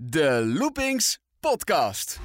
De Loopings Podcast.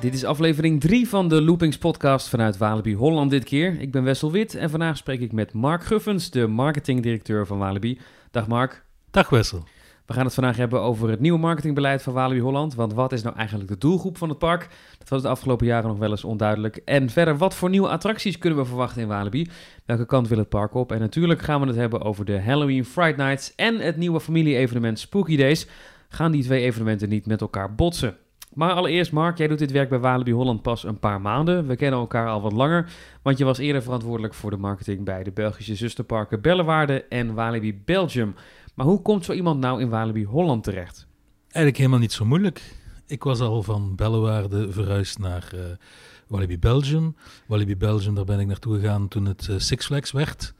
Dit is aflevering 3 van de Loopings podcast vanuit Walibi Holland dit keer. Ik ben Wessel Wit en vandaag spreek ik met Mark Guffens, de marketingdirecteur van Walibi. Dag Mark. Dag Wessel. We gaan het vandaag hebben over het nieuwe marketingbeleid van Walibi Holland. Want wat is nou eigenlijk de doelgroep van het park? Dat was de afgelopen jaren nog wel eens onduidelijk. En verder, wat voor nieuwe attracties kunnen we verwachten in Walibi? Welke kant wil het park op? En natuurlijk gaan we het hebben over de Halloween Fright Nights en het nieuwe familie-evenement Spooky Days. Gaan die twee evenementen niet met elkaar botsen? Maar allereerst, Mark, jij doet dit werk bij Walibi Holland pas een paar maanden. We kennen elkaar al wat langer, want je was eerder verantwoordelijk voor de marketing bij de Belgische zusterparken Bellewaarde en Walibi Belgium. Maar hoe komt zo iemand nou in Walibi Holland terecht? Eigenlijk helemaal niet zo moeilijk. Ik was al van Bellewaarde verhuisd naar uh, Walibi Belgium. Walibi Belgium, daar ben ik naartoe gegaan toen het uh, Six Flags werd.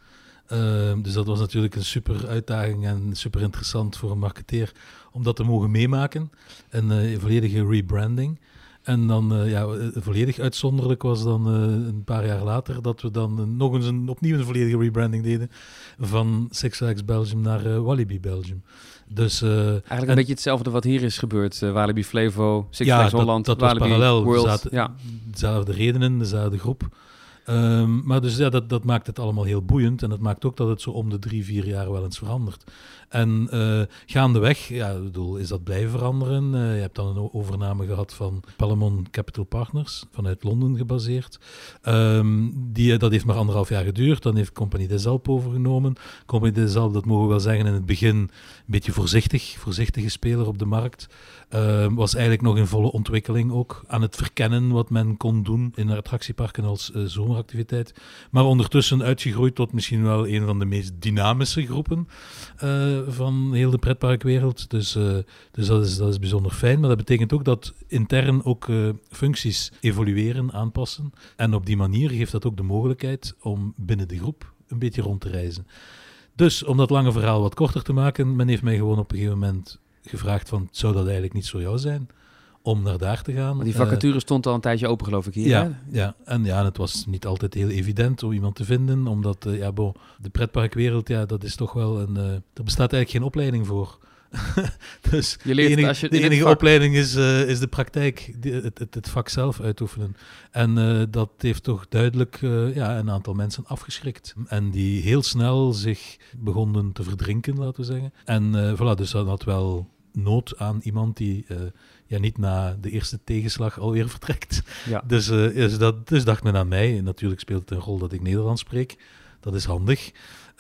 Uh, dus dat was natuurlijk een super uitdaging en super interessant voor een marketeer om dat te mogen meemaken. Een uh, volledige rebranding. En dan, uh, ja, volledig uitzonderlijk was dan uh, een paar jaar later dat we dan uh, nog eens een, opnieuw een volledige rebranding deden van Six Flags Belgium naar Walibi Belgium. Dus, Eigenlijk een en, beetje hetzelfde wat hier is gebeurd. Walibi Flevo, Six Flags ja, Holland, dat, dat Walibi was parallel. World. Zaten, ja. Dezelfde redenen, dezelfde groep. Um, maar dus ja, dat, dat maakt het allemaal heel boeiend. En dat maakt ook dat het zo om de drie, vier jaar wel eens verandert. En uh, gaandeweg, ja, bedoel, is dat blijven veranderen. Uh, je hebt dan een overname gehad van Palamon Capital Partners, vanuit Londen gebaseerd. Um, die, dat heeft maar anderhalf jaar geduurd. Dan heeft Compagnie Alpes overgenomen. Compagnie Alpes, dat mogen we wel zeggen, in het begin een beetje voorzichtig, voorzichtige speler op de markt. Uh, was eigenlijk nog in volle ontwikkeling ook. Aan het verkennen wat men kon doen in attractieparken als zomeractiviteit. Maar ondertussen uitgegroeid tot misschien wel een van de meest dynamische groepen van heel de pretparkwereld. Dus, uh, dus dat, is, dat is bijzonder fijn. Maar dat betekent ook dat intern ook functies evolueren, aanpassen. En op die manier geeft dat ook de mogelijkheid om binnen de groep een beetje rond te reizen. Dus om dat lange verhaal wat korter te maken, men heeft mij gewoon op een gegeven moment gevraagd van, zou dat eigenlijk niet voor jou zijn? Om naar daar te gaan. Maar die vacature uh, stond al een tijdje open, geloof ik, hier. Ja, hè? ja. En ja, het was niet altijd heel evident om iemand te vinden, omdat uh, ja, bon, de pretparkwereld, ja, dat is toch wel een... Uh, er bestaat eigenlijk geen opleiding voor. dus je leert de enige, als je de enige vak... opleiding is, uh, is de praktijk, die, het, het, het, vak zelf uitoefenen. En uh, dat heeft toch duidelijk uh, ja, een aantal mensen afgeschrikt. En die heel snel zich begonnen te verdrinken, laten we zeggen. En voilà, dus dat had wel nood aan iemand die ja, niet na de eerste tegenslag alweer vertrekt. Ja. Dus, dus, dat, dus dacht men aan mij. En natuurlijk speelt het een rol dat ik Nederlands spreek. Dat is handig.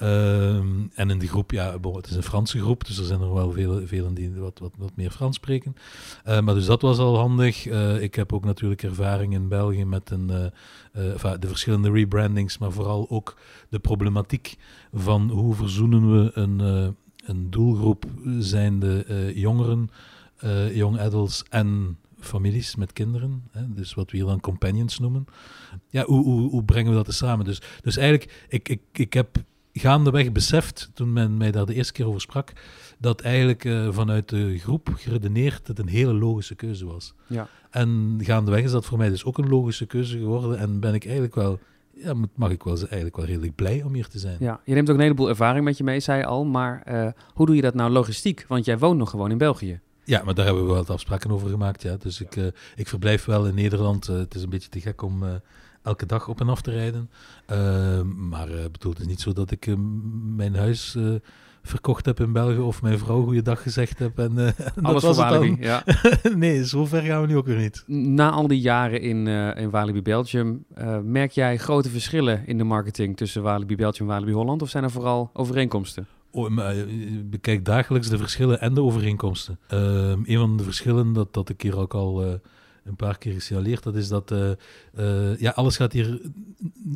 Um, en in de groep, ja, bon, het is een Franse groep, dus er zijn er wel velen, velen die wat, wat, wat meer Frans spreken. Uh, maar dus dat was al handig. Uh, ik heb ook natuurlijk ervaring in België met een, uh, de verschillende rebrandings, maar vooral ook de problematiek van hoe verzoenen we een, een doelgroep zijnde jongeren, young adults en families met kinderen, hè, dus wat we hier dan companions noemen. Ja, hoe, hoe, hoe brengen we dat samen? Dus, dus eigenlijk, ik, ik, ik heb gaandeweg beseft, toen men mij daar de eerste keer over sprak, dat eigenlijk uh, vanuit de groep geredeneerd het een hele logische keuze was. Ja. En gaandeweg is dat voor mij dus ook een logische keuze geworden en ben ik eigenlijk wel ja, mag ik wel eigenlijk wel redelijk blij om hier te zijn. Ja, je neemt ook een heleboel ervaring met je mee, zei je al. Maar uh, hoe doe je dat nou logistiek? Want jij woont nog gewoon in België. Ja, maar daar hebben we wel wat afspraken over gemaakt. Ja. Dus ik, uh, ik verblijf wel in Nederland. Uh, het is een beetje te gek om elke dag op en af te rijden. Uh, maar bedoel, het is niet zo dat ik uh, mijn huis verkocht heb in België of mijn vrouw goeiedag gezegd heb. En, Alles dat was het dan. ja. nee, zo ver gaan we nu ook weer niet. Na al die jaren in, in Walibi Belgium, merk jij grote verschillen in de marketing tussen Walibi Belgium en Walibi Holland? Of zijn er vooral overeenkomsten? Oh, maar, bekijk dagelijks de verschillen en de overeenkomsten. Ehm, een van de verschillen, dat, dat ik hier ook al een paar keer gesignaleerd. Dat is dat uh, uh, ja, alles gaat hier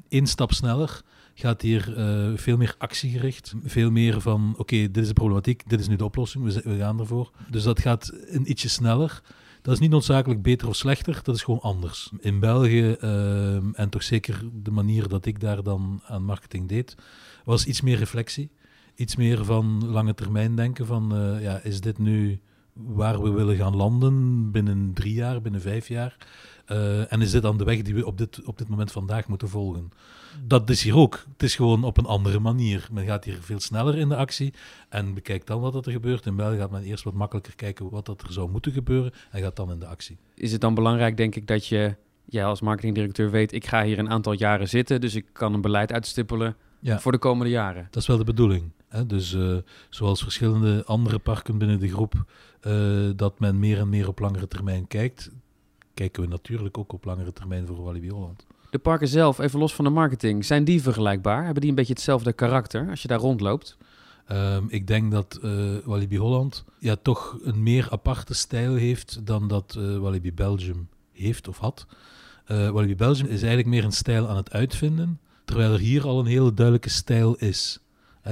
één stap sneller. Gaat hier uh, veel meer actiegericht. Veel meer van, oké, dit is de problematiek, dit is nu de oplossing, we, we gaan ervoor. Dus dat gaat een ietsje sneller. Dat is niet noodzakelijk beter of slechter, dat is gewoon anders. In België, en toch zeker de manier dat ik daar dan aan marketing deed, was iets meer reflectie. Iets meer van lange termijn denken van, ja, is dit nu waar we willen gaan landen binnen drie jaar, binnen vijf jaar. Uh, en is dit dan de weg die we op dit, op dit moment vandaag moeten volgen? Dat is hier ook. Het is gewoon op een andere manier. Men gaat hier veel sneller in de actie en bekijkt dan wat er gebeurt. In België gaat men eerst wat makkelijker kijken wat er zou moeten gebeuren en gaat dan in de actie. Is het dan belangrijk, denk ik, dat je ja, als marketingdirecteur weet... ik ga hier een aantal jaren zitten, dus ik kan een beleid uitstippelen ja. voor de komende jaren? Dat is wel de bedoeling. Hè? Dus uh, zoals verschillende andere parken binnen de groep... Uh, dat men meer en meer op langere termijn kijkt kijken we natuurlijk ook op langere termijn voor Walibi Holland. De parken zelf, even los van de marketing, zijn die vergelijkbaar? Hebben die een beetje hetzelfde karakter als je daar rondloopt? Um, ik denk dat uh, Walibi Holland ja, toch een meer aparte stijl heeft dan dat Walibi Belgium heeft of had. Walibi Belgium is eigenlijk meer een stijl aan het uitvinden, terwijl er hier al een hele duidelijke stijl is.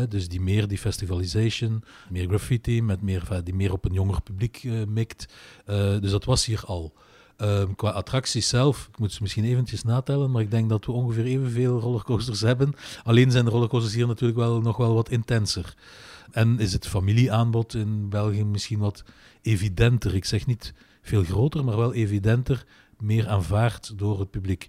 Dus die meer die festivalisation, meer graffiti, met meer, die meer op een jonger publiek mikt. dus dat was hier al. Um, qua attracties zelf, ik moet ze misschien eventjes natellen, maar ik denk dat we ongeveer evenveel rollercoasters hebben. Alleen zijn de rollercoasters hier natuurlijk wel nog wel wat intenser. En is het familieaanbod in België misschien wat evidenter. Ik zeg niet veel groter, maar wel evidenter, meer aanvaard door het publiek.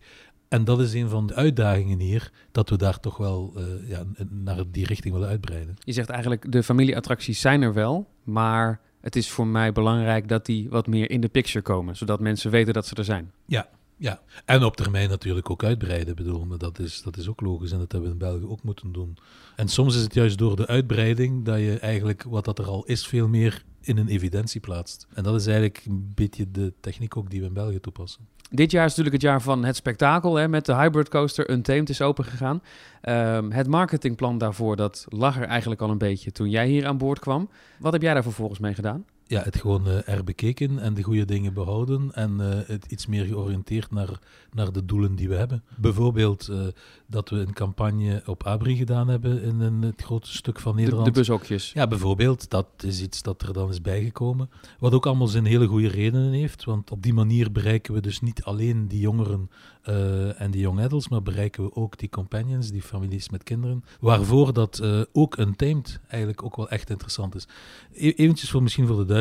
En dat is een van de uitdagingen hier, dat we daar toch wel uh, ja, naar die richting willen uitbreiden. Je zegt eigenlijk, de familieattracties zijn er wel, maar het is voor mij belangrijk dat die wat meer in de picture komen, zodat mensen weten dat ze er zijn. Ja, ja. En op termijn natuurlijk ook uitbreiden, bedoel, maar dat is, dat is ook logisch en dat hebben we in België ook moeten doen. En soms is het juist door de uitbreiding dat je eigenlijk wat dat er al is veel meer in een evidentie plaatst. En dat is eigenlijk een beetje de techniek ook die we in België toepassen. Dit jaar is natuurlijk het jaar van het spektakel. Hè, met de hybrid coaster Untamed is opengegaan. Um, het marketingplan daarvoor, dat lag er eigenlijk al een beetje toen jij hier aan boord kwam. Wat heb jij daar vervolgens mee gedaan? Ja, het gewoon uh, er bekeken en de goede dingen behouden en uh, het iets meer georiënteerd naar, naar de doelen die we hebben. Bijvoorbeeld uh, dat we een campagne op Abri gedaan hebben in een, het grote stuk van Nederland. De, de bushokjes. Ja, bijvoorbeeld. Dat is iets dat er dan is bijgekomen. Wat ook allemaal zijn hele goede redenen heeft, want op die manier bereiken we dus niet alleen die jongeren en die young adults, maar bereiken we ook die companions, die families met kinderen, waarvoor dat ook een tamed eigenlijk ook wel echt interessant is. E eventjes voor misschien voor de duidelijkheid,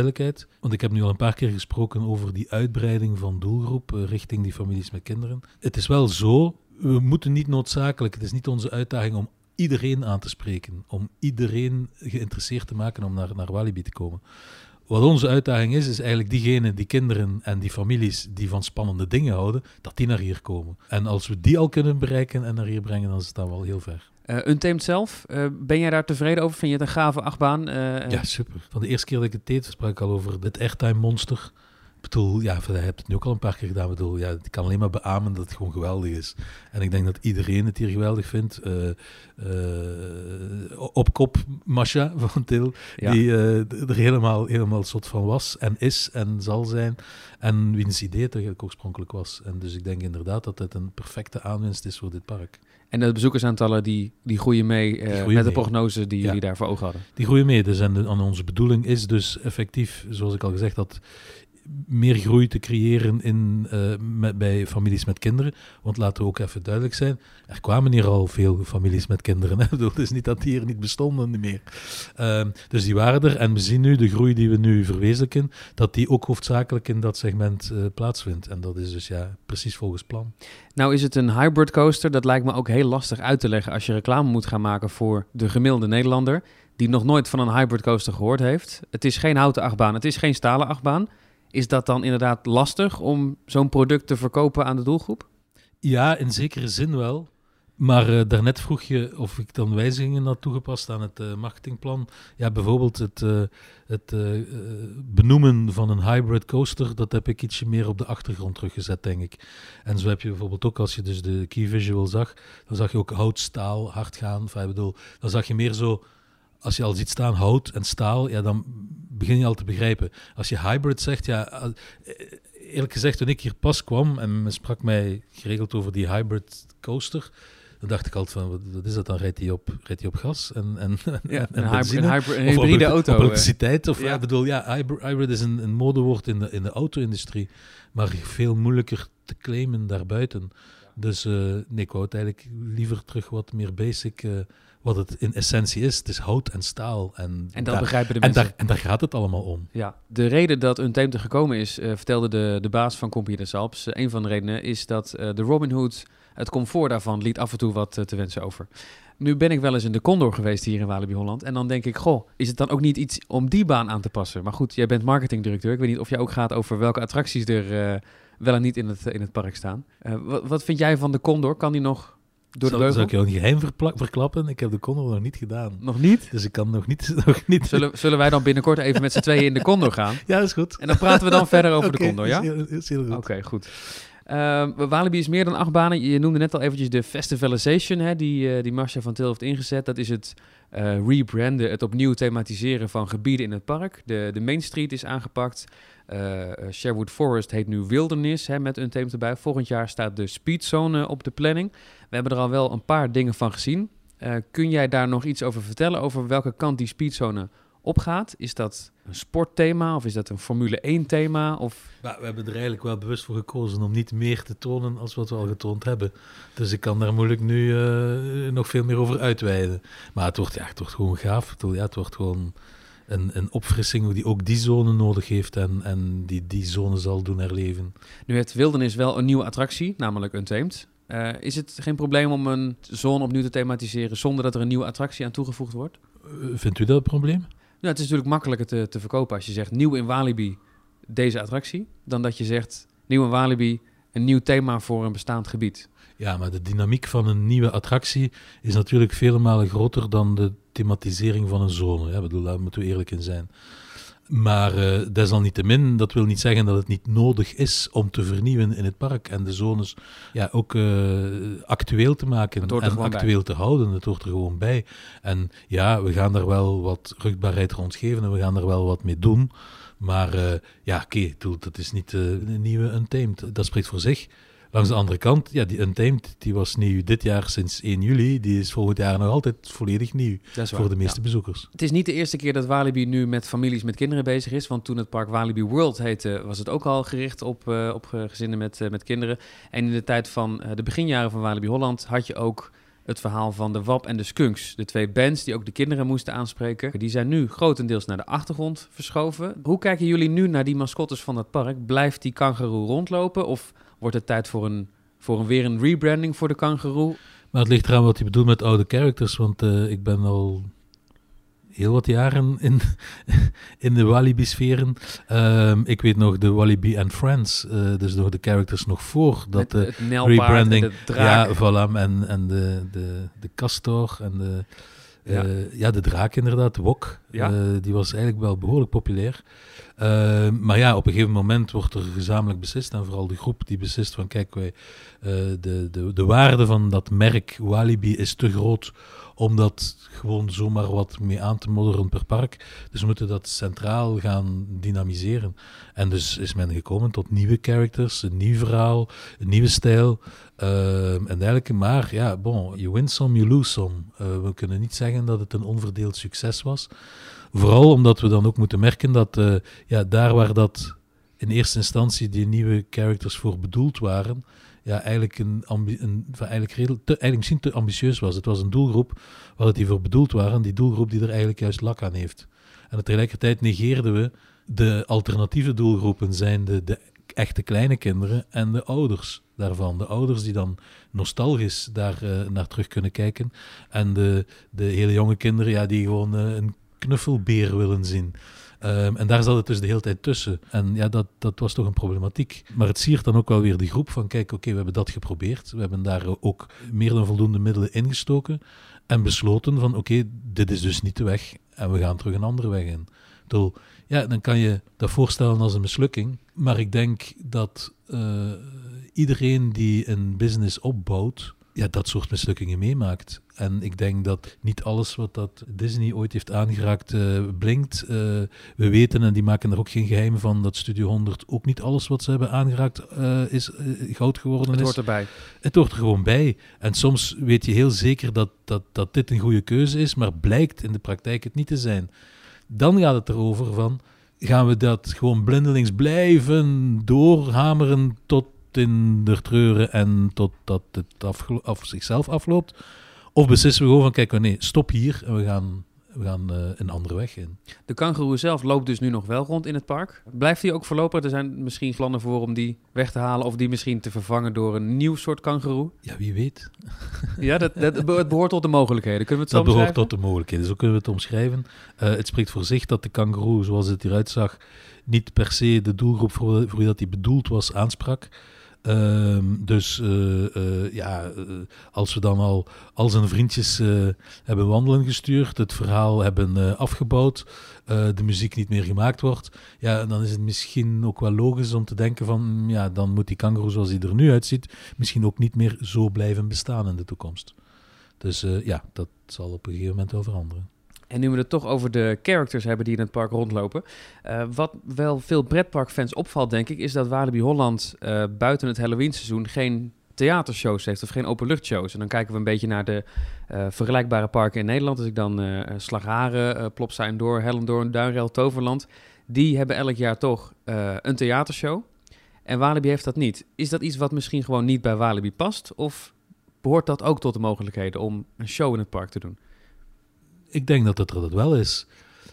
want ik heb nu al een paar keer gesproken over die uitbreiding van doelgroep uh, richting die families met kinderen. Het is wel zo, we moeten niet noodzakelijk, het is niet onze uitdaging om iedereen aan te spreken, om iedereen geïnteresseerd te maken om naar, naar Walibi te komen. Wat onze uitdaging is, is eigenlijk diegenen, die kinderen en die families die van spannende dingen houden, dat die naar hier komen. En als we die al kunnen bereiken en naar hier brengen, dan is dat wel heel ver. Uh, Untamed zelf, uh, ben jij daar tevreden over? Vind je het een gave achtbaan? Uh, ja, super. Van de eerste keer dat ik het deed, sprak ik al over het Airtime Monster. Ik bedoel, ja, je hebt het nu ook al een paar keer gedaan. Ik bedoel, ja, ik kan alleen maar beamen dat het gewoon geweldig is. En ik denk dat iedereen het hier geweldig vindt. Uh, uh, op kop Masha van Til, ja. die uh, er helemaal, helemaal soort van was en is en zal zijn. En wiens idee het eigenlijk oorspronkelijk was. En dus ik denk inderdaad dat het een perfecte aanwinst is voor dit park. En de bezoekersaantallen die, die groeien mee die groeien met mee. de prognose die ja. jullie daar voor ogen hadden? Die groeien mee. Dus en, de, en onze bedoeling is dus effectief, zoals ik al gezegd had meer groei te creëren in, met, bij families met kinderen. Want laten we ook even duidelijk zijn, er kwamen hier al veel families met kinderen. Hè? Het is niet dat die hier niet bestonden meer. Uh, dus die waren er en we zien nu de groei die we nu verwezenlijken, dat die ook hoofdzakelijk in dat segment uh, plaatsvindt. En dat is dus ja, precies volgens plan. Nou is het een hybrid coaster, dat lijkt me ook heel lastig uit te leggen als je reclame moet gaan maken voor de gemiddelde Nederlander die nog nooit van een hybrid coaster gehoord heeft. Het is geen houten achtbaan, het is geen stalen achtbaan. Is dat dan inderdaad lastig om zo'n product te verkopen aan de doelgroep? Ja, in zekere zin wel. Maar uh, daarnet vroeg je of ik dan wijzigingen had toegepast aan het uh, marketingplan. Ja, bijvoorbeeld het, uh, het benoemen van een hybrid coaster, dat heb ik ietsje meer op de achtergrond teruggezet, denk ik. En zo heb je bijvoorbeeld ook, als je dus de key visual zag, dan zag je ook hout, staal, hard gaan. Enfin, bedoel, dan zag je meer zo als je al ziet staan hout en staal, ja, dan begin je al te begrijpen. Als je hybrid zegt, ja, eh, eerlijk gezegd, toen ik hier pas kwam en men sprak mij geregeld over die hybrid coaster, dan dacht ik altijd van, wat, is dat dan? Rijdt hij op, rijdt hij op gas en, en, ja, en, een, hybrid, een, hybrid, een hybride of auto. Op elektriciteit? Of, ja. ik bedoel, ja, hybrid, hybrid is een, een modewoord in de, in de auto-industrie, maar veel moeilijker te claimen daarbuiten. Dus uh, nee, ik wou het eigenlijk liever terug wat meer basic, uh, wat het in essentie is. Het is hout en staal. En, en dat daar, begrijpen de en mensen. daar, en daar gaat het allemaal om. Ja, de reden dat Untamed er gekomen is, uh, vertelde de, de baas van Compagnie des Alps. een van de redenen is dat de Robin Hood, het comfort daarvan, liet af en toe wat te wensen over. Nu ben ik wel eens in de Condor geweest hier in Walibi Holland. En dan denk ik, goh, is het dan ook niet iets om die baan aan te passen? Maar goed, jij bent marketingdirecteur. Ik weet niet of jij ook gaat over welke attracties er uh, wel en niet in het, in het park staan. Uh, wat, wat, vind jij van de Condor? Kan die nog door zal, de beugel? Zal ik jou een geheim verklappen? Ik heb de Condor nog niet gedaan. Nog niet? Dus ik kan nog niet... Nog niet. Zullen, zullen wij dan binnenkort even met z'n tweeën in de Condor gaan? Ja, dat is goed. En dan praten we dan verder over okay, de Condor, ja? Is heel, is heel goed. Oké, okay, goed. Uh, Walibi is meer dan acht banen. Je noemde net al eventjes de Festivalization, hè, die, uh, die Marcia van Til heeft ingezet. Dat is het uh, rebranden, het opnieuw thematiseren van gebieden in het park. De, de Main Street is aangepakt. Sherwood Forest heet nu Wilderness, hè, met een thema erbij. Volgend jaar staat de Speedzone op de planning. We hebben er al wel een paar dingen van gezien. kun jij daar nog iets over vertellen, over welke kant die Speedzone opgaat? Is dat een sportthema of is dat een Formule 1 thema? Of... Ja, we hebben er eigenlijk wel bewust voor gekozen om niet meer te tonen als wat we al getoond hebben. Dus ik kan daar moeilijk nu uh, nog veel meer over uitweiden. Maar het wordt, ja, het wordt gewoon gaaf. Het, ja, het wordt gewoon een, een opfrissing die ook die zone nodig heeft en, en die die zone zal doen herleven. Nu heeft Wildernis wel een nieuwe attractie, namelijk Untamed. Uh, is het geen probleem om een zone opnieuw te thematiseren zonder dat er een nieuwe attractie aan toegevoegd wordt? Uh, vindt u dat een probleem? Ja, het is natuurlijk makkelijker te, te verkopen als je zegt nieuw in Walibi deze attractie, dan dat je zegt nieuw in Walibi een nieuw thema voor een bestaand gebied. Ja, maar de dynamiek van een nieuwe attractie is natuurlijk vele malen groter dan de thematisering van een zone. Ja, bedoel, daar moeten we eerlijk in zijn. Maar uh, desalniettemin, dat wil niet zeggen dat het niet nodig is om te vernieuwen in het park en de zones ja, ook uh, actueel te maken en actueel bij. te houden. Het hoort er gewoon bij. En ja, we gaan daar wel wat rugbaarheid rond geven en we gaan er wel wat mee doen. Maar uh, ja, oké, okay, dat is niet een nieuwe Untamed. Dat spreekt voor zich. Langs de andere kant, ja, die Untamed, die was nieuw dit jaar sinds 1 juli. Die is volgend jaar nog altijd volledig nieuw voor de meeste ja. bezoekers. Het is niet de eerste keer dat Walibi nu met families met kinderen bezig is. Want toen het park Walibi World heette, was het ook al gericht op, uh, op gezinnen met, uh, met kinderen. En in de tijd van uh, de beginjaren van Walibi Holland had je ook het verhaal van de WAP en de Skunks. De twee bands die ook de kinderen moesten aanspreken. Die zijn nu grotendeels naar de achtergrond verschoven. Hoe kijken jullie nu naar die mascottes van het park? Blijft die kangaroo rondlopen of wordt het tijd voor, een, voor een, weer een rebranding voor de kangaroo? Maar het ligt eraan wat je bedoelt met oude characters, want uh, ik ben al heel wat jaren in, in de Walibi-sferen. Um, ik weet nog de Walibi and Friends, uh, dus nog de characters nog voor dat de rebranding. Ja, voilà, en, en de, de, de Castor en de, ja. Uh, ja, de draak inderdaad, de Wok. Ja. Uh, die was eigenlijk wel behoorlijk populair. Uh, maar ja, op een gegeven moment wordt er gezamenlijk beslist, en vooral de groep die beslist van kijk, wij, de, de, de waarde van dat merk Walibi is te groot om dat gewoon zomaar wat mee aan te modderen per park. Dus we moeten dat centraal gaan dynamiseren. En dus is men gekomen tot nieuwe characters, een nieuw verhaal, een nieuwe stijl uh, en dergelijke. Maar ja, bon, you win some, you lose some. Uh, we kunnen niet zeggen dat het een onverdeeld succes was. Vooral omdat we dan ook moeten merken dat uh, ja, daar waar dat in eerste instantie die nieuwe characters voor bedoeld waren, ja, eigenlijk, een, een eigenlijk, eigenlijk misschien te ambitieus was. Het was een doelgroep waar die voor bedoeld waren, die doelgroep die er eigenlijk juist lak aan heeft. En tegelijkertijd negeerden we de alternatieve doelgroepen, zijn de, de echte kleine kinderen en de ouders daarvan. De ouders die dan nostalgisch daar uh, naar terug kunnen kijken. En de, de hele jonge kinderen ja, die gewoon uh, een knuffelbeer willen zien. Um, en daar zat het dus de hele tijd tussen. En ja, dat, dat was toch een problematiek. Maar het siert dan ook wel weer die groep van, kijk, oké, we hebben dat geprobeerd. We hebben daar ook meer dan voldoende middelen ingestoken. En besloten van, oké, dit is dus niet de weg. En we gaan terug een andere weg in. Ja, dan kan je dat voorstellen als een mislukking. Maar ik denk dat uh, iedereen die een business opbouwt, ja, dat soort mislukkingen meemaakt. En ik denk dat niet alles wat dat Disney ooit heeft aangeraakt uh, blinkt. Uh, we weten, en die maken er ook geen geheim van, dat Studio 100 ook niet alles wat ze hebben aangeraakt uh, is goud geworden Het is. hoort erbij. Het hoort er gewoon bij. En soms weet je heel zeker dat, dat, dat dit een goede keuze is, maar blijkt in de praktijk het niet te zijn. Dan gaat het erover van, gaan we dat gewoon blindelings blijven doorhameren tot in de treuren en totdat het afgelo- af zichzelf afloopt? Of beslissen we gewoon van, kijk, nee, stop hier en we gaan, we gaan eh, een andere weg in. De kangoeroe zelf loopt dus nu nog wel rond in het park. Blijft die ook voorlopig? Er zijn misschien plannen voor om die weg te halen of die misschien te vervangen door een nieuw soort kangoeroe. Ja, wie weet. Ja, dat, dat, het behoort tot de mogelijkheden. Kunnen we het zo Dat behoort tot de mogelijkheden. Zo kunnen we het omschrijven. Eh, het spreekt voor zich dat de kangoeroe, zoals het eruit zag, niet per se de doelgroep voor, voor wie dat die bedoeld was aansprak. Ehm, dus eh, eh, ja, eh, als we dan al al zijn vriendjes hebben wandelen gestuurd, het verhaal hebben afgebouwd, de muziek niet meer gemaakt wordt, ja, dan is het misschien ook wel logisch om te denken van, mm, ja, dan moet die kangoeroe zoals hij er nu uitziet, misschien ook niet meer zo blijven bestaan in de toekomst. Dus ja, dat zal op een gegeven moment wel veranderen. En nu we het toch over de characters hebben die in het park rondlopen. eh, wat wel veel pretparkfans opvalt, denk ik, is dat Walibi Holland eh, buiten het Halloween-seizoen geen theatershows heeft of geen openluchtshows. En dan kijken we een beetje naar de eh, vergelijkbare parken in Nederland. Als ik dan eh Slagharen, Plopsa Door, Hellendoorn, Duinrel, Toverland. Die hebben elk jaar toch een theatershow. En Walibi heeft dat niet. Is dat iets wat misschien gewoon niet bij Walibi past? Of behoort dat ook tot de mogelijkheden om een show in het park te doen? Ik denk dat het er dat wel is.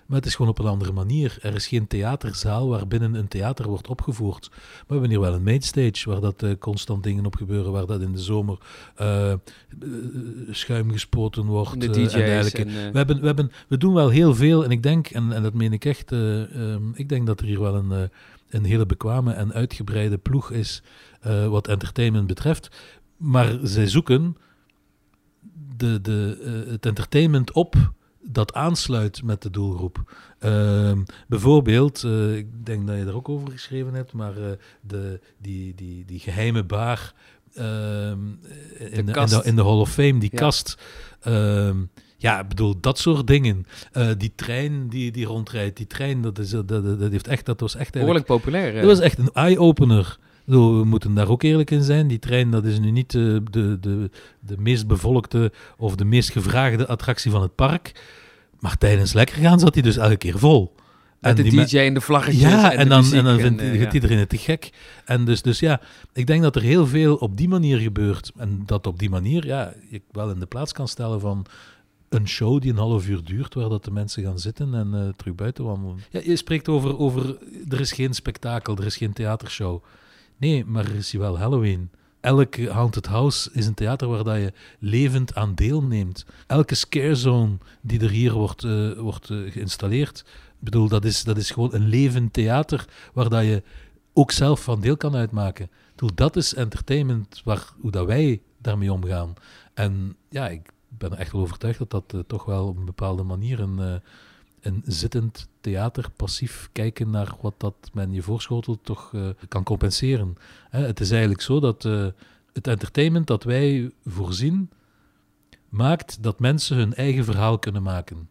Maar het is gewoon op een andere manier. Er is geen theaterzaal waarbinnen een theater wordt opgevoerd. Maar we hebben hier wel een mainstage waar dat eh, constant dingen op gebeuren. Waar dat in de zomer eh, eh, schuim gespoten wordt. De DJ's en dergelijke. en, we, hebben, we, hebben, we doen wel heel veel. En ik denk, en, en dat meen ik echt, eh, ehm, ik denk dat er hier wel een, een hele bekwame en uitgebreide ploeg is wat entertainment betreft. Maar zij zoeken de, de, het entertainment op dat aansluit met de doelgroep. Ehm, bijvoorbeeld, eh, ik denk dat je er ook over geschreven hebt, maar eh, de, die, die, die geheime bar ehm, in, de, in, de, in de Hall of Fame, die Ja. kast. ehm, ja, ik bedoel, dat soort dingen. Eh, die trein die, die rondrijdt, die trein, dat, is, dat, dat, heeft echt, dat was echt behoorlijk populair. dat was echt een eye-opener. We moeten daar ook eerlijk in zijn. Die trein dat is nu niet eh, de, de, de meest bevolkte of de meest gevraagde attractie van het park. Maar tijdens lekker gaan zat hij dus elke keer vol. Met de die DJ en de vlaggetjes ja, en, en, de dan, en dan vindt, vindt ja. iedereen het te gek. En dus, dus ja, ik denk dat er heel veel op die manier gebeurt. En dat op die manier, ja, ik wel in de plaats kan stellen van een show die een half uur duurt, waar dat de mensen gaan zitten en eh, terug buiten wandelen. Ja, je spreekt over, over, er is geen spektakel, er is geen theatershow. Nee, maar er is hier wel Halloween. Elke Haunted House is een theater waar dat je levend aan deelneemt. Elke scare zone die er hier wordt, eh, wordt eh, geïnstalleerd, ik bedoel, dat is, dat is gewoon een levend theater waar dat je ook zelf van deel kan uitmaken. Bedoel, dat is entertainment, waar, hoe dat wij daarmee omgaan. En ja, ik ben echt wel overtuigd dat dat eh, toch wel op een bepaalde manier een, een zittend theater, passief kijken naar wat dat men je voorschotelt, toch eh, kan compenseren. Hè, het is eigenlijk zo dat eh, het entertainment dat wij voorzien, maakt dat mensen hun eigen verhaal kunnen maken.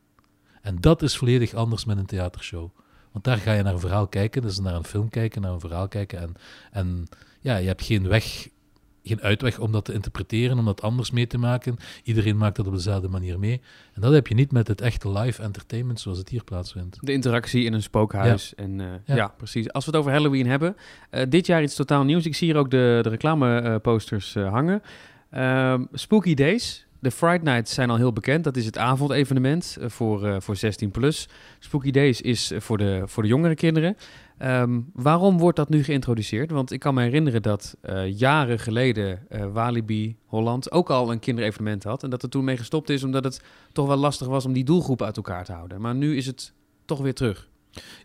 En dat is volledig anders met een theatershow. Want daar ga je naar een verhaal kijken, dus naar een film kijken, naar een verhaal kijken. En, en ja, je hebt geen weg, geen uitweg om dat te interpreteren, om dat anders mee te maken. Iedereen maakt dat op dezelfde manier mee. En dat heb je niet met het echte live entertainment zoals het hier plaatsvindt. De interactie in een spookhuis. En, eh, ja. Ja. precies. Als we het over Halloween hebben. eh, dit jaar iets totaal nieuws. Ik zie hier ook de, de reclameposters eh, hangen. Ehm, Spooky Days. De Fright Nights zijn al heel bekend. Dat is het avondevenement voor, voor 16 plus. Spooky Days is voor de, voor de jongere kinderen. Ehm, waarom wordt dat nu geïntroduceerd? Want ik kan me herinneren dat eh, jaren geleden eh, Walibi Holland ook al een kinderevenement had. En dat er toen mee gestopt is omdat het toch wel lastig was om die doelgroep uit elkaar te houden. Maar nu is het toch weer terug.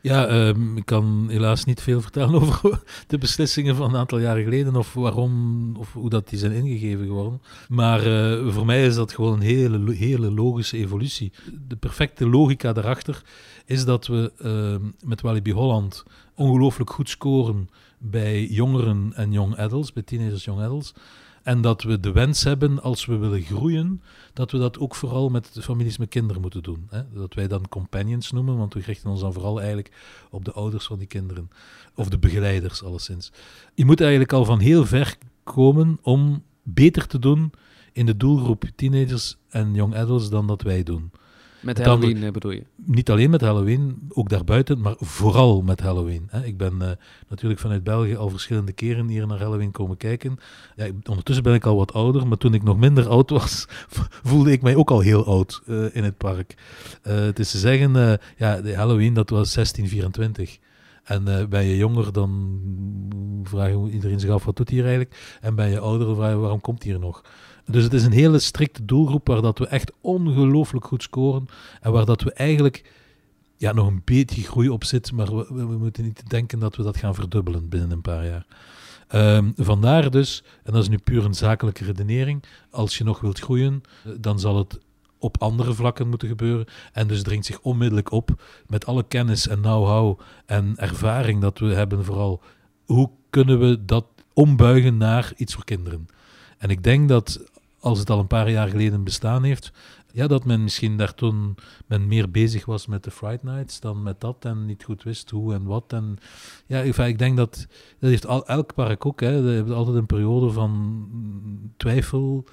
Ja, ehm, ik kan helaas niet veel vertellen over de beslissingen van een aantal jaren geleden of waarom of hoe dat die zijn ingegeven geworden. Maar eh, voor mij is dat gewoon een hele, hele logische evolutie. De perfecte logica daarachter is dat we ehm, met Walibi Holland ongelooflijk goed scoren bij jongeren en young adults, bij teenagers young adults. En dat we de wens hebben, als we willen groeien, dat we dat ook vooral met de families met kinderen moeten doen. Hè? Dat wij dan companions noemen, want we richten ons dan vooral eigenlijk op de ouders van die kinderen. Of de begeleiders, alleszins. Je moet eigenlijk al van heel ver komen om beter te doen in de doelgroep teenagers en young adults dan dat wij doen. Met Halloween eh, bedoel je? niet alleen met Halloween, ook daarbuiten, maar vooral met Halloween. Hè. Ik ben eh, natuurlijk vanuit België al verschillende keren hier naar Halloween komen kijken. Ja, ik- ondertussen ben ik al wat ouder, maar toen ik nog minder oud was, voelde ik mij ook al heel oud eh, in het park. Eh, het is te zeggen, ja, de Halloween dat was 1624. En eh, ben je jonger, dan vragen iedereen zich af, wat doet hier eigenlijk? En ben je ouder, dan vragen we, waarom komt hier nog? Dus het is een hele strikte doelgroep waar dat we echt ongelooflijk goed scoren. En waar dat we eigenlijk ja, nog een beetje groei op zit. Maar we, moeten niet denken dat we dat gaan verdubbelen binnen een paar jaar. Ehm, vandaar dus, en dat is nu puur een zakelijke redenering, als je nog wilt groeien, eh, dan zal het op andere vlakken moeten gebeuren. En dus dringt zich onmiddellijk op met alle kennis en know-how en ervaring dat we hebben vooral. Hoe kunnen we dat ombuigen naar iets voor kinderen? En ik denk dat als het al een paar jaar geleden bestaan heeft, ja, dat men misschien daar toen men meer bezig was met de Fright Nights dan met dat en niet goed wist hoe en wat. En ja, ik denk dat dat heeft al, elk park ook. Hè, dat heeft altijd een periode van twijfel,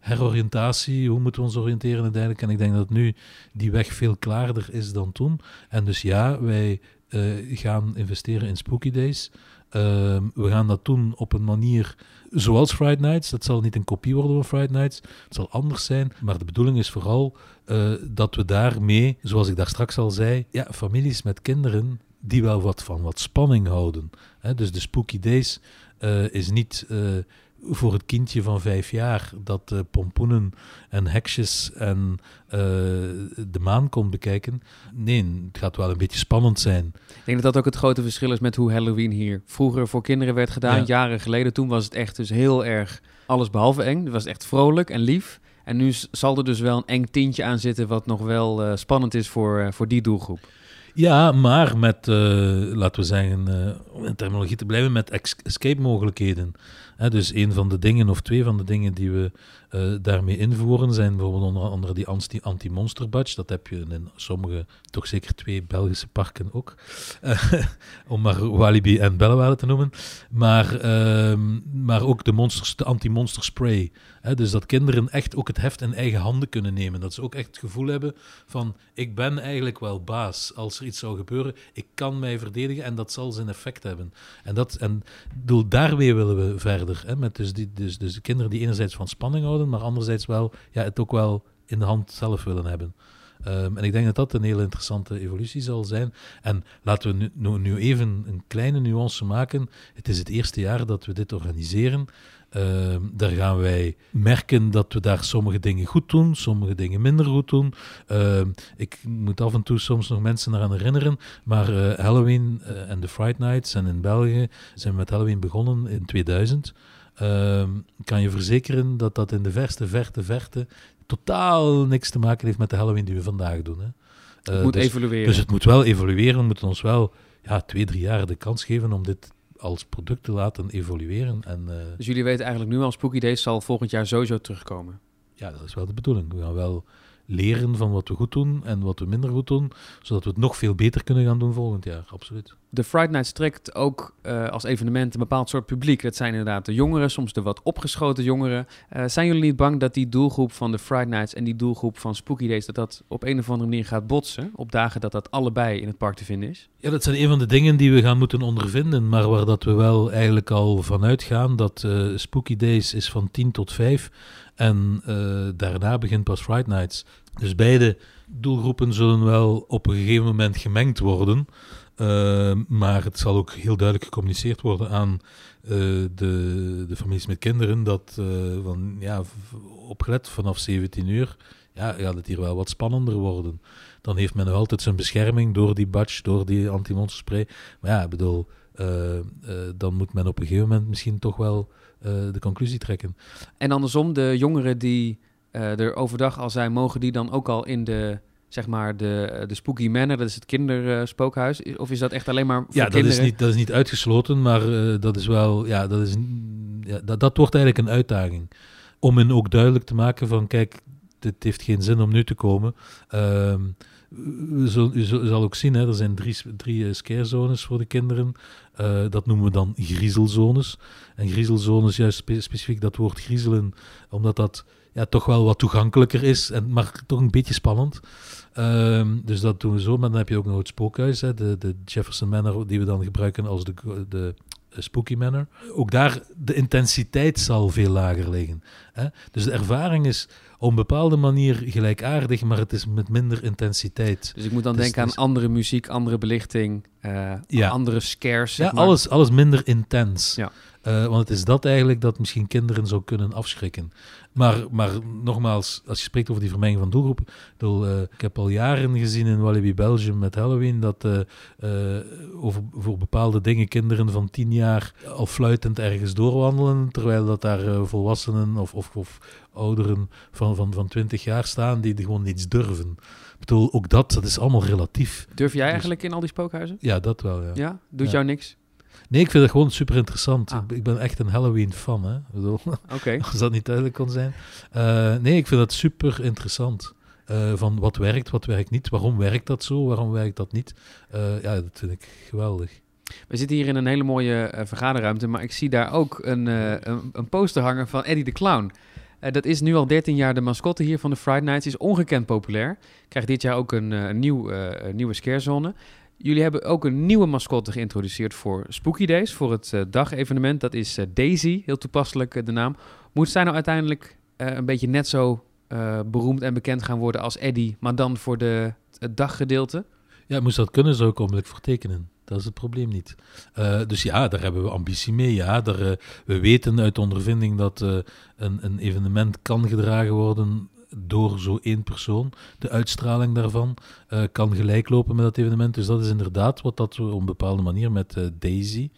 heroriëntatie. Hoe moeten we ons oriënteren uiteindelijk? En ik denk dat nu die weg veel klaarder is dan toen. En dus ja, wij eh, gaan investeren in Spooky Days. Ehm, we gaan dat doen op een manier zoals Friday Nights. Dat zal niet een kopie worden van Friday Nights. Het zal anders zijn. Maar de bedoeling is vooral eh, dat we daarmee, zoals ik daar straks al zei, ja, families met kinderen die wel wat van wat spanning houden. Hè, dus de Spooky Days eh, is niet eh, voor het kindje van vijf jaar dat eh, pompoenen en heksjes en eh, de maan komt bekijken. Nee, het gaat wel een beetje spannend zijn. Ik denk dat dat ook het grote verschil is met hoe Halloween hier vroeger voor kinderen werd gedaan. Ja. Jaren geleden, toen was het echt dus heel erg alles behalve eng. Het was echt vrolijk en lief. En nu zal er dus wel een eng tintje aan zitten wat nog wel eh, spannend is voor, voor die doelgroep. Ja, maar met, laten we zeggen, om in terminologie te blijven, met ex- escape-mogelijkheden. Dus een van de dingen, of twee van de dingen die we eh, daarmee invoeren, zijn bijvoorbeeld onder andere die anti- anti-monster badge. Dat heb je in sommige, toch zeker twee Belgische parken ook. Eh, om maar Walibi en Bellewale te noemen. Maar, ehm, maar ook de, monsters, de anti-monster spray. Dus dat kinderen echt ook het heft in eigen handen kunnen nemen. Dat ze ook echt het gevoel hebben van, ik ben eigenlijk wel baas. Als er iets zou gebeuren, ik kan mij verdedigen en dat zal zijn effect hebben. En, dat, en ik bedoel, daarmee willen we verder. Hè, met dus, die, dus, dus de kinderen die enerzijds van spanning houden, maar anderzijds wel ja, het ook wel in de hand zelf willen hebben. Ehm, en ik denk dat dat een hele interessante evolutie zal zijn. En laten we nu, nu, even een kleine nuance maken. Het is het eerste jaar dat we dit organiseren. Ehm, daar gaan wij merken dat we daar sommige dingen goed doen, sommige dingen minder goed doen. Ehm, ik moet af en toe soms nog mensen eraan herinneren, maar eh, Halloween eh, en de Fright Nights en in België zijn we met Halloween begonnen in 2000. Ehm, kan je verzekeren dat dat in de verste, verte, verte totaal niks te maken heeft met de Halloween die we vandaag doen. Hè. Het Eh, moet dus, evolueren. dus het moet wel evolueren. We moeten ons wel ja, twee, drie jaar de kans geven om dit als product te laten evolueren. En eh, Dus jullie weten eigenlijk nu al, Spooky Days zal volgend jaar sowieso terugkomen. ja, dat is wel de bedoeling. We gaan wel leren van wat we goed doen en wat we minder goed doen, zodat we het nog veel beter kunnen gaan doen volgend jaar. Absoluut. De Friday Nights trekt ook eh, als evenement een bepaald soort publiek. Dat zijn inderdaad de jongeren, soms de wat opgeschoten jongeren. Eh, zijn jullie niet bang dat die doelgroep van de Friday Nights en die doelgroep van Spooky Days... dat dat op een of andere manier gaat botsen op dagen dat dat allebei in het park te vinden is? Ja, dat zijn een van de dingen die we gaan moeten ondervinden, maar waar dat we wel eigenlijk al vanuit gaan dat eh, Spooky Days is van 10 tot 5 en eh, daarna begint pas Friday Nights. Dus beide doelgroepen zullen wel op een gegeven moment gemengd worden, eh, maar het zal ook heel duidelijk gecommuniceerd worden aan eh, de, de families met kinderen dat eh, van, ja, opgelet vanaf 17 uur ja, gaat het hier wel wat spannender worden dan heeft men nog altijd zijn bescherming door die badge, door die anti-monsterspray. Maar ja, ik bedoel, dan moet men op een gegeven moment misschien toch wel de conclusie trekken. En andersom, de jongeren die eh, er overdag al zijn... mogen die dan ook al in de, zeg maar, de, de Spooky Manor... dat is het kinderspookhuis? Of is dat echt alleen maar voor Ja, dat kinderen? is, niet, dat is niet uitgesloten, maar eh, dat is wel, ja, dat, is, ja, dat, dat wordt eigenlijk een uitdaging. Om hen ook duidelijk te maken van, kijk, dit heeft geen zin om nu te komen. Ehm, u, zal ook zien, hè, er zijn drie, drie eh, scarezones voor de kinderen. Eh, dat noemen we dan griezelzones. En griezelzones, juist spe- specifiek dat woord griezelen, omdat dat ja, toch wel wat toegankelijker is, en, maar toch een beetje spannend. Ehm, dus dat doen we zo. Maar dan heb je ook nog het spookhuis, hè, de, de Jefferson Manor, die we dan gebruiken als de, de Spooky Manor. Ook daar, de intensiteit zal veel lager liggen. Hè? Dus de ervaring is op een bepaalde manier gelijkaardig, maar het is met minder intensiteit. Dus ik moet dan Dus denken aan andere muziek, andere belichting, eh, Ja. andere scares. Ja, maar. alles, alles minder intens. Ja. Eh, want het is dat eigenlijk dat misschien kinderen zou kunnen afschrikken. Maar, maar nogmaals, als je spreekt over die vermenging van doelgroepen. Ik, bedoel, eh, ik heb al jaren gezien in Walibi Belgium met Halloween dat eh, over, voor bepaalde dingen kinderen van tien jaar al fluitend ergens doorwandelen. Terwijl dat daar volwassenen of, of, of ouderen van, van, van 20 jaar staan die gewoon niets durven. Ik bedoel, ook dat, dat is allemaal relatief. Durf jij Dus- eigenlijk in al die spookhuizen? Ja, dat wel, ja. Ja? Doet Ja. jou niks? Nee, ik vind het gewoon super interessant. Ah. Ik, ben echt een Halloween-fan, hè. Bedoel, als dat niet duidelijk kon zijn. Eh, nee, ik vind dat super interessant. Eh, van wat werkt, wat werkt niet. Waarom werkt dat zo, waarom werkt dat niet. Eh, ja, dat vind ik geweldig. We zitten hier in een hele mooie vergaderruimte, maar ik zie daar ook een, een, een poster hangen van Eddie de Clown. Dat is nu al 13 jaar de mascotte hier van de Friday Nights. Is ongekend populair. Krijgt dit jaar ook een, nieuw, een nieuwe scarezone. Jullie hebben ook een nieuwe mascotte geïntroduceerd voor Spooky Days, voor het eh, dagevenement. Dat is eh, Daisy, heel toepasselijk eh, de naam. Moet zij nou uiteindelijk een beetje net zo beroemd en bekend gaan worden als Eddie, maar dan voor de, het daggedeelte? Ja, moest dat kunnen, zou ik onmiddellijk. Dat is het probleem niet. Dus ja, daar hebben we ambitie mee. Ja, daar, we weten uit ondervinding dat een, een evenement kan gedragen worden door zo één persoon. De uitstraling daarvan eh, kan gelijk lopen met dat evenement. Dus dat is inderdaad wat dat we op een bepaalde manier met eh, Daisy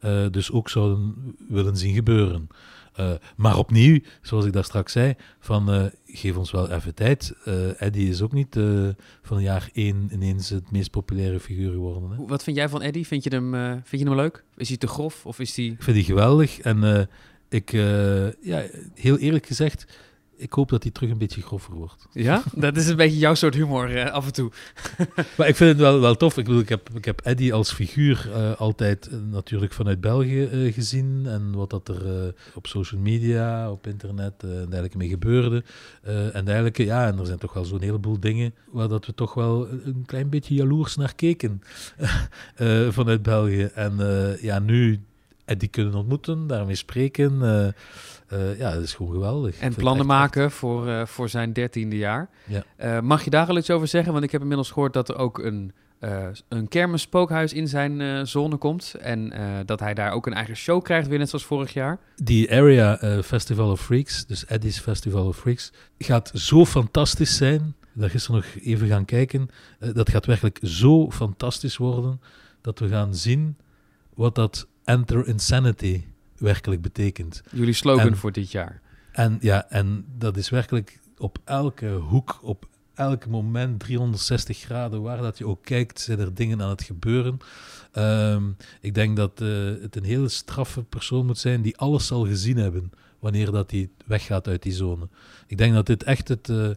eh, dus ook zouden willen zien gebeuren. Maar opnieuw, zoals ik daar straks zei, van geef ons wel even tijd. Eddie is ook niet van jaar één ineens het meest populaire figuur geworden. Hè. Wat vind jij van Eddie? Vind je hem, vind je hem leuk? Is hij te grof of is hij... Ik vind die geweldig en ik, ja, heel eerlijk gezegd, ik hoop dat hij terug een beetje groffer wordt. Ja? Dat is een beetje jouw soort humor eh, af en toe. Maar ik vind het wel, wel tof. Ik bedoel, ik heb, ik heb Eddie als figuur eh, altijd eh, natuurlijk vanuit België gezien. En wat dat er op social media, op internet en dergelijke mee gebeurde. En dergelijke, ja, en er zijn toch wel zo'n heleboel dingen waar dat we toch wel een klein beetje jaloers naar keken vanuit België. En ja, nu Eddie kunnen ontmoeten, daarmee spreken. Eh, ja, dat is gewoon geweldig. En plannen echt- maken voor, eh, voor zijn dertiende jaar. Ja. Eh, mag je daar al iets over zeggen? Want ik heb inmiddels gehoord dat er ook een, een kermisspookhuis in zijn zone komt. En dat hij daar ook een eigen show krijgt, weer net zoals vorig jaar. Die Area Festival of Freaks, dus Eddie's Festival of Freaks, gaat zo fantastisch zijn. Daar gisteren nog even gaan kijken. Dat gaat werkelijk zo fantastisch worden dat we gaan zien wat dat Enter Insanity werkelijk betekent. Jullie slogan En- voor dit jaar. En ja, en dat is werkelijk op elke hoek, op elk moment, 360 graden, waar dat je ook kijkt, zijn er dingen aan het gebeuren. Ehm, ik denk dat eh, het een hele straffe persoon moet zijn die alles zal gezien hebben wanneer dat hij weggaat uit die zone. Ik denk dat dit echt het, eh,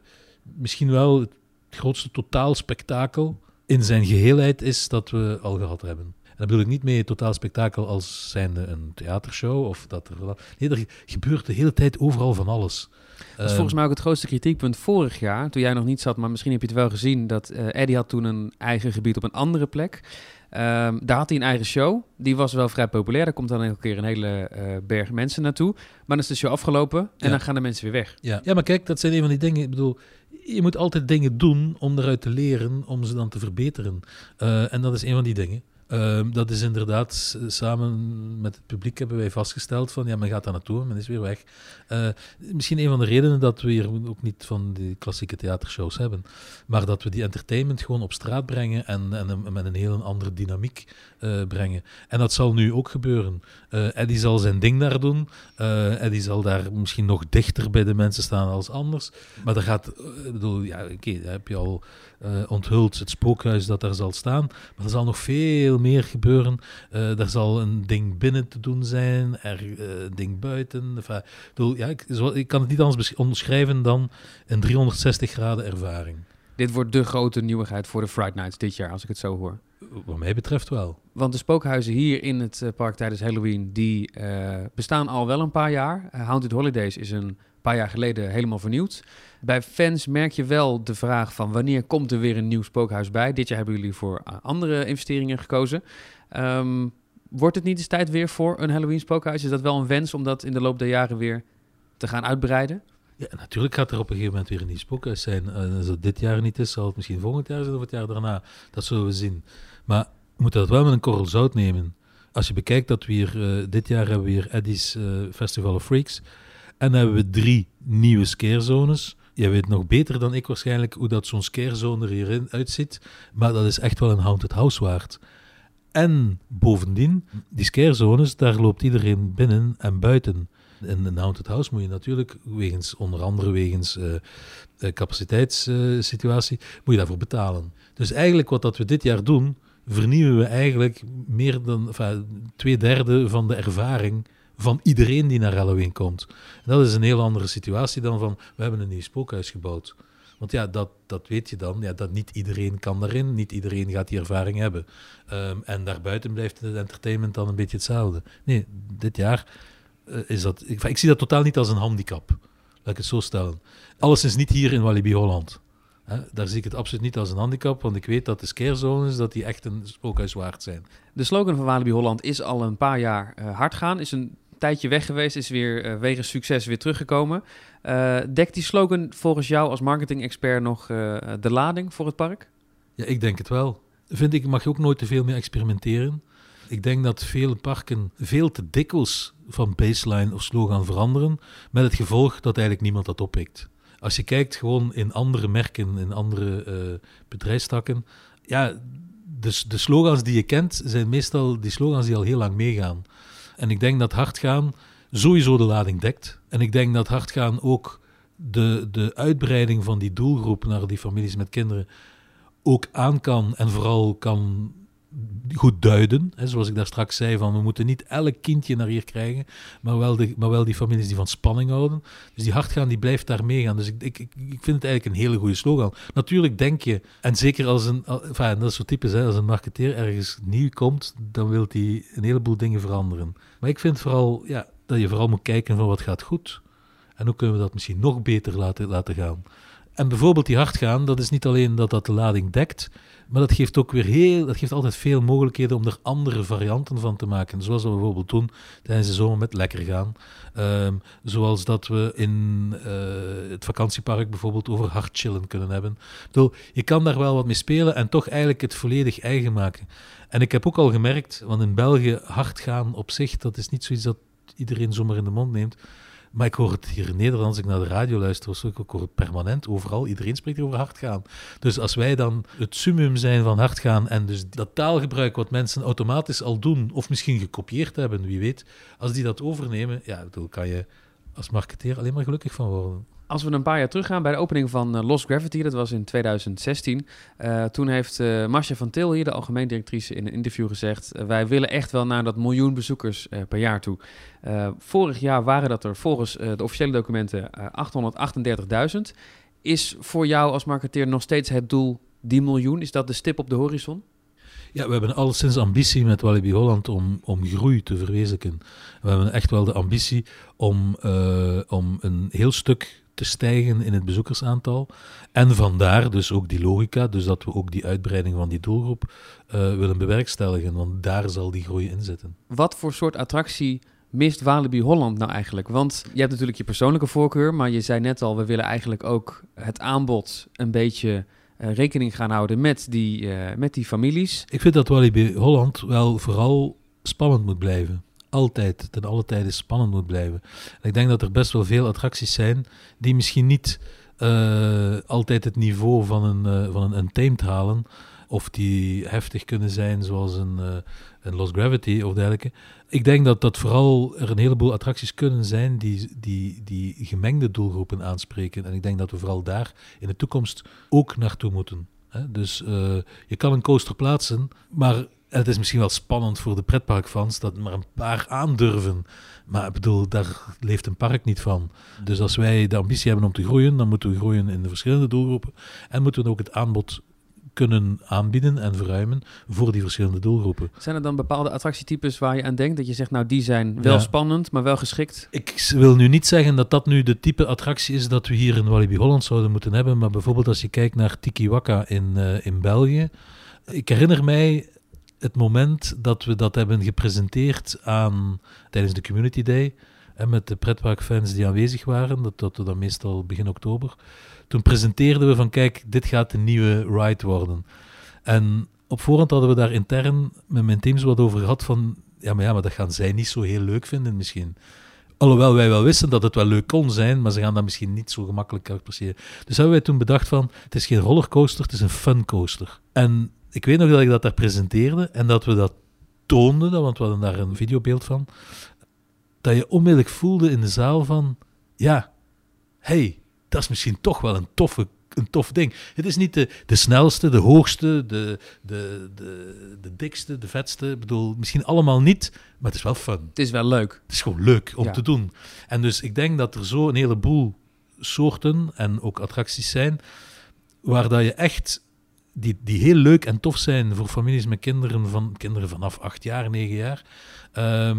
misschien wel het grootste totaalspektakel in zijn geheelheid is dat we al gehad hebben. Daar bedoel ik niet mee totaal spektakel als zijnde een theatershow of dat er... Nee, er gebeurt de hele tijd overal van alles. Dat is volgens mij ook het grootste kritiekpunt vorig jaar, toen jij nog niet zat, maar misschien heb je het wel gezien, dat eh, Eddie had toen een eigen gebied op een andere plek. Ehm, daar had hij een eigen show. Die was wel vrij populair. Daar komt dan elke keer een hele eh, berg mensen naartoe. Maar dan is de show afgelopen en Ja. dan gaan de mensen weer weg. Ja. ja, maar kijk, dat zijn een van die dingen. Ik bedoel, je moet altijd dingen doen om eruit te leren, om ze dan te verbeteren. Eh, en dat is een van die dingen. Ehm, dat is inderdaad, samen met het publiek hebben wij vastgesteld van, ja, men gaat daar naartoe, men is weer weg. Eh, misschien een van de redenen dat we hier ook niet van die klassieke theatershows hebben, maar dat we die entertainment gewoon op straat brengen en, en met een heel andere dynamiek eh, brengen. En dat zal nu ook gebeuren. Eh Eddie zal zijn ding daar doen. Eddie zal daar misschien nog dichter bij de mensen staan als anders. Maar er gaat, ik bedoel, ja, oké, dat heb je al eh, onthuld, het spookhuis dat daar zal staan. Maar er zal nog veel meer gebeuren. Eh er zal een ding binnen te doen zijn, er eh, een ding buiten. Enfin, ik, bedoel, ja, ik, zo- ik kan het niet anders omschrijven dan een 360 graden ervaring. Dit wordt de grote nieuwigheid voor de Fright Nights dit jaar, als ik het zo hoor. Wat mij betreft wel. Want de spookhuizen hier in het park tijdens Halloween, die bestaan al wel een paar jaar. Haunted Holidays is een paar jaar geleden helemaal vernieuwd. Bij fans merk je wel de vraag van wanneer komt er weer een nieuw spookhuis bij? Dit jaar hebben jullie voor eh, andere investeringen gekozen. Ehm, wordt het niet eens tijd weer voor een Halloween spookhuis? Is dat wel een wens om dat in de loop der jaren weer te gaan uitbreiden? Ja, natuurlijk gaat er op een gegeven moment weer een nieuw spookhuis zijn. Uh, als het dit jaar niet is, zal het misschien volgend jaar zijn of het jaar daarna. Dat zullen we zien. Maar we moeten dat wel met een korrel zout nemen. Als je bekijkt dat we hier, uh, dit jaar hebben we hier Eddie's Festival of Freaks. En hebben we drie nieuwe scarezones. Jij weet nog beter dan ik waarschijnlijk hoe dat zo'n scarezone er hierin uitziet. Maar dat is echt wel een haunted house waard. En bovendien, die scarezones, daar loopt iedereen binnen en buiten. In een haunted house moet je natuurlijk, wegens, onder andere wegens uh, capaciteitssituatie, moet je daarvoor betalen. Dus eigenlijk wat dat we dit jaar doen, vernieuwen we eigenlijk meer dan twee derde van de ervaring van iedereen die naar Halloween komt. En dat is een heel andere situatie dan van, we hebben een nieuw spookhuis gebouwd. Want ja, dat, dat weet je dan, ja, dat niet iedereen kan daarin, niet iedereen gaat die ervaring hebben. Um, en daarbuiten blijft het entertainment dan een beetje hetzelfde. Nee, dit jaar uh, is dat, ik, ik, zie dat totaal niet als een handicap. Laat ik het zo stellen. Alles is niet hier in Walibi Holland. Daar zie ik het absoluut niet als een handicap, want ik weet dat de scarezones dat die echt een spookhuis waard zijn. De slogan van Walibi Holland is al een paar jaar uh, hard gaan, is een tijdje weg geweest, is weer uh, wegens succes weer teruggekomen. Uh, dekt die slogan volgens jou als marketing-expert nog uh, de lading voor het park? Ja, ik denk het wel. Vind ik, mag je ook nooit te veel mee experimenteren. Ik denk dat vele parken veel te dikwijls van baseline of slogan veranderen, met het gevolg dat eigenlijk niemand dat oppikt. Als je kijkt gewoon in andere merken, in andere bedrijfstakken, ja, de, de slogans die je kent zijn meestal die slogans die al heel lang meegaan. En ik denk dat hardgaan sowieso de lading dekt. En ik denk dat hardgaan ook de, de uitbreiding van die doelgroep naar die families met kinderen ook aan kan en vooral kan goed duiden. Hè, zoals ik daar straks zei, van we moeten niet elk kindje naar hier krijgen, maar wel, de, maar wel die families die van spanning houden. Dus die hardgaan, die blijft daar meegaan. Dus ik, ik, ik vind het eigenlijk een hele goede slogan. Natuurlijk denk je, en zeker als een, enfin, dat is zo typisch, hè, als een marketeer ergens nieuw komt, dan wil hij een heleboel dingen veranderen. Maar ik vind vooral, ja, dat je vooral moet kijken van wat gaat goed. En hoe kunnen we dat misschien nog beter laten, laten gaan. En bijvoorbeeld die hardgaan, dat is niet alleen dat dat de lading dekt, maar dat geeft ook weer heel, dat geeft altijd veel mogelijkheden om er andere varianten van te maken. Zoals we bijvoorbeeld doen tijdens de zomer met lekker gaan. Um, zoals dat we in uh, het vakantiepark bijvoorbeeld over hard chillen kunnen hebben. bedoel, je kan daar wel wat mee spelen en toch eigenlijk het volledig eigen maken. En ik heb ook al gemerkt, want in België hard gaan op zich, dat is niet zoiets dat iedereen zomaar in de mond neemt. Maar ik hoor het hier in Nederland, als ik naar de radio luister, of zo, ik hoor het permanent, overal. Iedereen spreekt over hardgaan. Dus als wij dan het summum zijn van hardgaan en dus dat taalgebruik wat mensen automatisch al doen, of misschien gekopieerd hebben, wie weet, als die dat overnemen, ja, dan kan je als marketeer alleen maar gelukkig van worden. Als we een paar jaar teruggaan bij de opening van uh, Lost Gravity, dat was in 2016. Uh, toen heeft uh, Marcia van Til hier, de algemeen directrice, in een interview gezegd: Wij willen echt wel naar dat miljoen bezoekers per jaar toe. vorig jaar waren dat er volgens de officiële documenten 838.000. Is voor jou als marketeer nog steeds het doel die miljoen? Is dat de stip op de horizon? Ja, we hebben alleszins ambitie met Walibi Holland om, om groei te verwezenlijken. We hebben echt wel de ambitie om, om een heel stuk te stijgen in het bezoekersaantal. En vandaar dus ook die logica, dus dat we ook die uitbreiding van die doelgroep uh, willen bewerkstelligen, want daar zal die groei in zitten. Wat voor soort attractie mist Walibi Holland nou eigenlijk? Want je hebt natuurlijk je persoonlijke voorkeur, maar je zei net al, we willen eigenlijk ook het aanbod een beetje uh, rekening gaan houden met die, uh, met die families. Ik vind dat Walibi Holland wel vooral spannend moet blijven altijd, ten alle tijde spannend moet blijven. En ik denk dat er best wel veel attracties zijn die misschien niet uh, altijd het niveau van een, uh, van een Untamed halen. Of die heftig kunnen zijn, zoals een, uh, een Lost Gravity of dergelijke. Ik denk dat dat vooral er een heleboel attracties kunnen zijn die, die, die gemengde doelgroepen aanspreken. En ik denk dat we vooral daar in de toekomst ook naartoe moeten. Dus je kan een coaster plaatsen, maar het is misschien wel spannend voor de pretparkfans dat maar een paar aandurven. Maar ik bedoel, daar leeft een park niet van. Dus als wij de ambitie hebben om te groeien, dan moeten we groeien in de verschillende doelgroepen. En moeten we ook het aanbod kunnen aanbieden en verruimen voor die verschillende doelgroepen. Zijn er dan bepaalde attractietypes waar je aan denkt? Dat je zegt, nou die zijn wel Ja. spannend, maar wel geschikt. Ik wil nu niet zeggen dat dat nu de type attractie is dat we hier in Walibi Holland zouden moeten hebben, maar bijvoorbeeld als je kijkt naar Tiki Waka in, eh, in België. Ik herinner mij het moment dat we dat hebben gepresenteerd aan, tijdens de Community Day, hè, met de pretparkfans die aanwezig waren, dat, dat we dan meestal begin oktober. Toen presenteerden we van, kijk, dit gaat de nieuwe ride worden. En op voorhand hadden we daar intern met mijn teams wat over gehad van, ja, maar ja, maar dat gaan zij niet zo heel leuk vinden misschien. Alhoewel wij wel wisten dat het wel leuk kon zijn, maar ze gaan dat misschien niet zo gemakkelijk appreciëren. Dus hebben wij toen bedacht van, het is geen rollercoaster, het is een fun coaster. En ik weet nog dat ik dat daar presenteerde en dat we dat toonden, want we hadden daar een videobeeld van, dat je onmiddellijk voelde in de zaal van, ja, hey, dat is misschien toch wel een toffe een tof ding. Het is niet de, de snelste, de hoogste, de, de, de, de dikste, de vetste. Ik bedoel, misschien allemaal niet, maar het is wel fun. Het is wel leuk. Het is gewoon leuk om Ja. te doen. En dus ik denk dat er zo een heleboel soorten en ook attracties zijn, waar dat je echt, die, die heel leuk en tof zijn voor families met kinderen, van, kinderen vanaf acht jaar, negen jaar, ehm,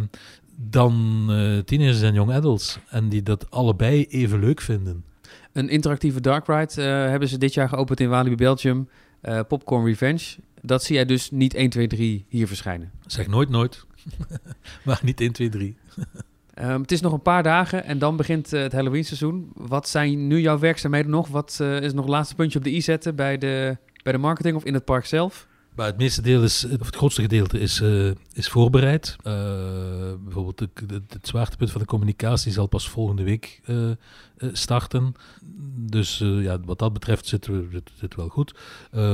dan eh teenagers en young adults. En die dat allebei even leuk vinden. Een interactieve dark ride eh, hebben ze dit jaar geopend in Walibi Belgium. Eh, Popcorn Revenge. Dat zie jij dus niet 1, 2, 3 hier verschijnen. Zeg nooit nooit, maar niet 1, 2, 3. Ehm, het is nog een paar dagen en dan begint het Halloween seizoen. Wat zijn nu jouw werkzaamheden nog? Wat is nog het laatste puntje op de i zetten bij de, bij de marketing of in het park zelf? Maar het meeste deel is, of het grootste gedeelte is, eh, is voorbereid. Eh, bijvoorbeeld de, het zwaartepunt van de communicatie zal pas volgende week eh, starten. Dus ja, wat dat betreft zitten we zit wel goed.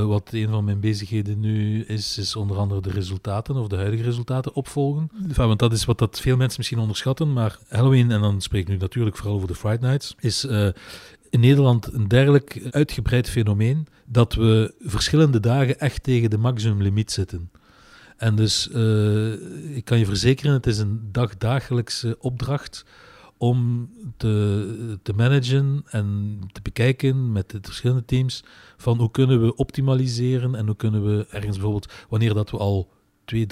Wat een van mijn bezigheden nu is, is onder andere de resultaten of de huidige resultaten opvolgen. Want dat is wat dat veel mensen misschien onderschatten. Maar Halloween, en dan spreek ik nu natuurlijk vooral over de Friday Nights, is in Nederland een dergelijk uitgebreid fenomeen dat we verschillende dagen echt tegen de maximumlimiet zitten. En dus eh, ik kan je verzekeren, het is een dagdagelijkse opdracht om te, te managen en te bekijken met de verschillende teams van hoe kunnen we optimaliseren en hoe kunnen we ergens bijvoorbeeld, wanneer dat we al 2,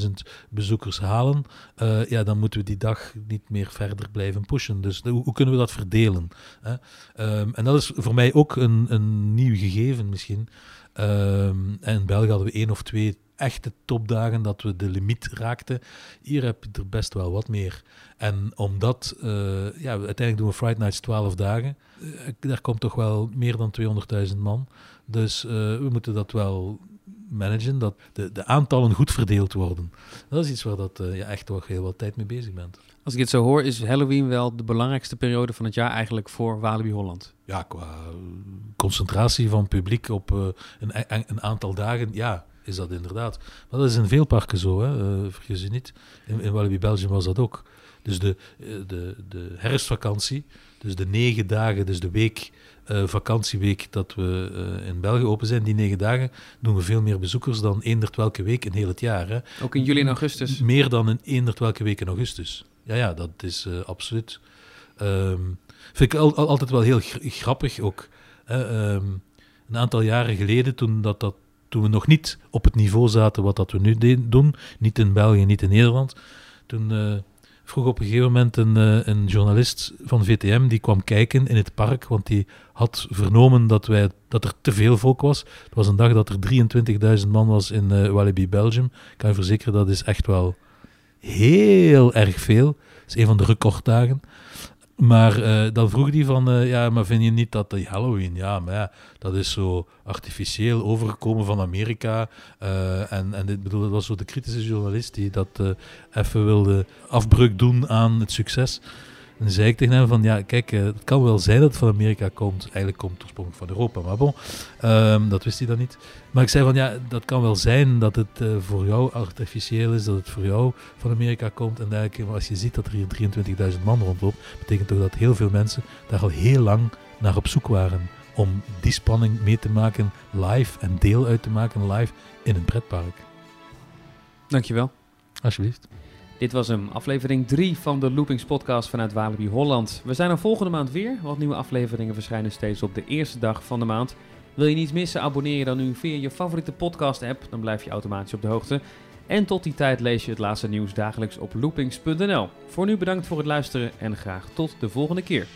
23.000 bezoekers halen, eh, ja, dan moeten we die dag niet meer verder blijven pushen. Dus hoe, kunnen we dat verdelen? Hè? Ehm, en dat is voor mij ook een, een nieuw gegeven misschien. Ehm, en in België hadden we één of twee echte topdagen dat we de limiet raakten. Hier heb je er best wel wat meer. En omdat, eh, ja, uiteindelijk doen we Friday Nights 12 dagen. Eh, daar komt toch wel meer dan 200.000 man. Dus we moeten dat wel managen, dat de, de aantallen goed verdeeld worden. Dat is iets waar dat, eh, je echt wel heel wat tijd mee bezig bent. Als ik het zo hoor, is Halloween wel de belangrijkste periode van het jaar eigenlijk voor Walibi Holland. Ja, qua concentratie van publiek op eh, een, een, aantal dagen, ja, is dat inderdaad. Maar dat is in veel parken zo, hè? eh, vergis je niet. In, in Walibi Belgium was dat ook. Dus de, eh, de, de herfstvakantie, dus de negen dagen, dus de week, eh, vakantieweek dat we eh, in België open zijn, die negen dagen doen we veel meer bezoekers dan eendert welke week in heel het jaar. Hè? Ook in juli en augustus. Meer dan in eendert welke week in augustus. Ja, ja, dat is absoluut. Ehm, vind ik al, al- altijd wel heel gr- grappig ook. hè. Ehm, een aantal jaren geleden, toen, dat, dat, toen we nog niet op het niveau zaten wat dat we nu doen, niet in België, niet in Nederland, toen vroeg op een gegeven moment een, eh, een journalist van VTM, die kwam kijken in het park, want die had vernomen dat, wij, dat er te veel volk was. Het was een dag dat er 23.000 man was in eh, Walibi Belgium. Ik kan je verzekeren, dat is echt wel heel erg veel. Het is een van de recorddagen. Maar eh, dan vroeg hij van, eh, ja, maar vind je niet dat die Halloween, ja, maar ja, dat is zo artificieel overgekomen van Amerika. eh, en, en dit bedoel, dat was zo de kritische journalist die dat even wilde afbreuk doen aan het succes. En dan zei ik tegen hem van, ja, kijk, eh, het kan wel zijn dat het van Amerika komt. Eigenlijk komt het oorspronkelijk van Europa, maar bon, ehm, dat wist hij dan niet. Maar ik zei van, ja, dat kan wel zijn dat het eh, voor jou artificieel is, dat het voor jou van Amerika komt en dergelijke. Maar als je ziet dat er hier 23.000 man rondloopt, betekent toch dat heel veel mensen daar al heel lang naar op zoek waren om die spanning mee te maken live en deel uit te maken live in een pretpark. Dankjewel. Alsjeblieft. Dit was hem, aflevering 3 van de Loopings podcast vanuit Walibi Holland. We zijn er volgende maand weer, want nieuwe afleveringen verschijnen steeds op de eerste dag van de maand. Wil je niets missen, abonneer je dan nu via je favoriete podcast-app. Dan blijf je automatisch op de hoogte. En tot die tijd lees je het laatste nieuws dagelijks op loopings.nl. Voor nu bedankt voor het luisteren en graag tot de volgende keer.